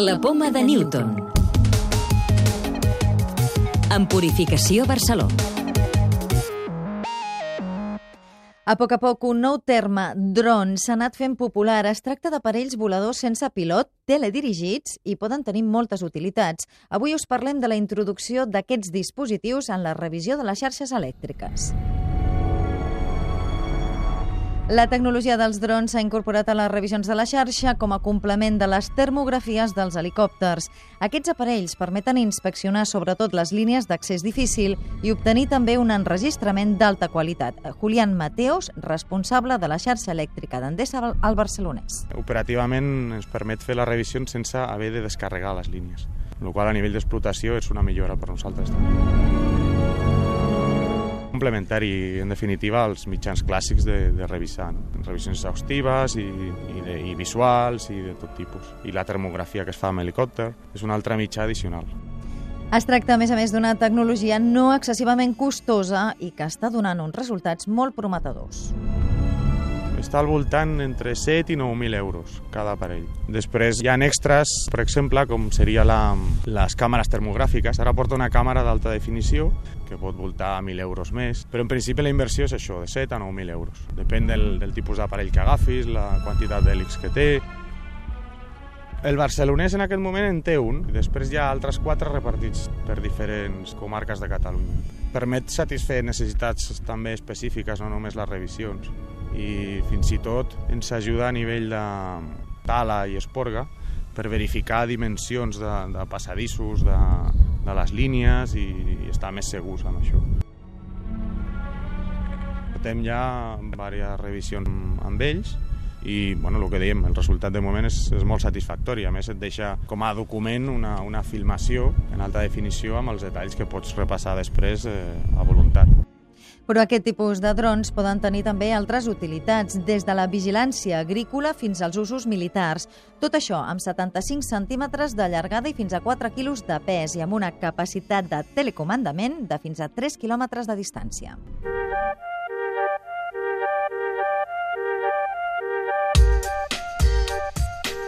La poma de Newton. En Purificació Barceló. A poc a poc, un nou terme, dron, s'ha anat fent popular. Es tracta d'aparells voladors sense pilot, teledirigits i poden tenir moltes utilitats. Avui us parlem de la introducció d'aquests dispositius en la revisió de les xarxes elèctriques. La tecnologia dels drons s'ha incorporat a les revisions de la xarxa com a complement de les termografies dels helicòpters. Aquests aparells permeten inspeccionar sobretot les línies d'accés difícil i obtenir també un enregistrament d'alta qualitat. Julián Mateos, responsable de la xarxa elèctrica d'Endesa al Barcelonès. Operativament ens permet fer les revisions sense haver de descarregar les línies, el qual a nivell d'explotació és una millora per nosaltres també complementari, en definitiva, als mitjans clàssics de, de revisar. No? Revisions exhaustives i, i, de, i visuals i de tot tipus. I la termografia que es fa amb helicòpter és un altre mitjà addicional. Es tracta, a més a més, d'una tecnologia no excessivament costosa i que està donant uns resultats molt prometedors està al voltant entre 7 i 9.000 euros cada aparell. Després hi ha extras, per exemple, com seria la, les càmeres termogràfiques. Ara porta una càmera d'alta definició que pot voltar a 1.000 euros més, però en principi la inversió és això, de 7 a 9.000 euros. Depèn del, del tipus d'aparell que agafis, la quantitat d'hèlix que té, el barcelonès en aquest moment en té un, i després hi ha altres quatre repartits per diferents comarques de Catalunya. Permet satisfer necessitats també específiques, no només les revisions i fins i tot ens ajuda a nivell de tala i esporga per verificar dimensions de, de passadissos, de, de les línies i, i estar més segurs amb això. Portem ja diverses revisions amb ells i bueno, el que dèiem, el resultat de moment és, és molt satisfactori. A més, et deixa com a document una, una filmació en alta definició amb els detalls que pots repassar després eh, a voluntat. Però aquest tipus de drons poden tenir també altres utilitats, des de la vigilància agrícola fins als usos militars. Tot això amb 75 centímetres de llargada i fins a 4 quilos de pes i amb una capacitat de telecomandament de fins a 3 quilòmetres de distància.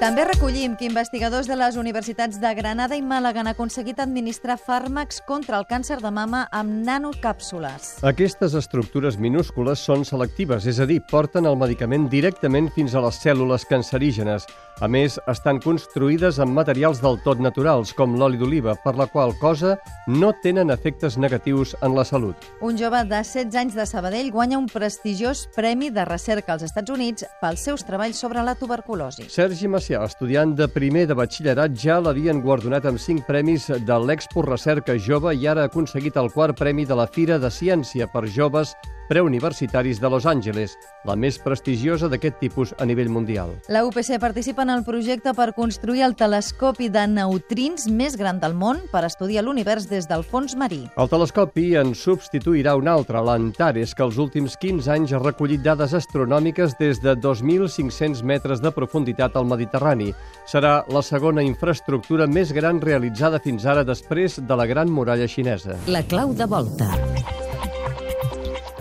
També recollim que investigadors de les universitats de Granada i Màlaga han aconseguit administrar fàrmacs contra el càncer de mama amb nanocàpsules. Aquestes estructures minúscules són selectives, és a dir, porten el medicament directament fins a les cèl·lules cancerígenes. A més, estan construïdes amb materials del tot naturals, com l'oli d'oliva, per la qual cosa no tenen efectes negatius en la salut. Un jove de 16 anys de Sabadell guanya un prestigiós premi de recerca als Estats Units pels seus treballs sobre la tuberculosi. Sergi Macià Gràcia, estudiant de primer de batxillerat, ja l'havien guardonat amb cinc premis de l'Expo Recerca Jove i ara ha aconseguit el quart premi de la Fira de Ciència per Joves preuniversitaris de Los Angeles, la més prestigiosa d'aquest tipus a nivell mundial. La UPC participa en el projecte per construir el telescopi de neutrins més gran del món per estudiar l'univers des del fons marí. El telescopi en substituirà un altre, l'Antares, que els últims 15 anys ha recollit dades astronòmiques des de 2.500 metres de profunditat al Mediterrani. Serà la segona infraestructura més gran realitzada fins ara després de la Gran Muralla Xinesa. La clau de volta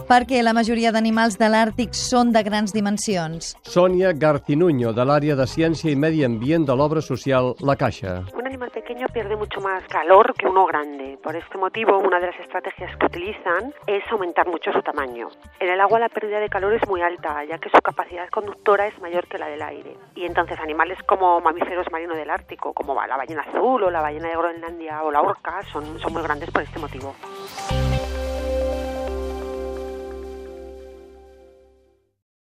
perquè la majoria d'animals de l'Àrtic són de grans dimensions. Sònia Gartinuño, de l'àrea de Ciència i Medi Ambient de l'obra social La Caixa. Un animal pequeño pierde mucho más calor que uno grande. Por este motivo, una de las estrategias que utilizan es aumentar mucho su tamaño. En el agua la pérdida de calor es muy alta, ya que su capacidad conductora es mayor que la del aire. Y entonces animales como mamíferos marinos del Ártico, como la ballena azul o la ballena de Groenlandia o la orca, son, son muy grandes por este motivo.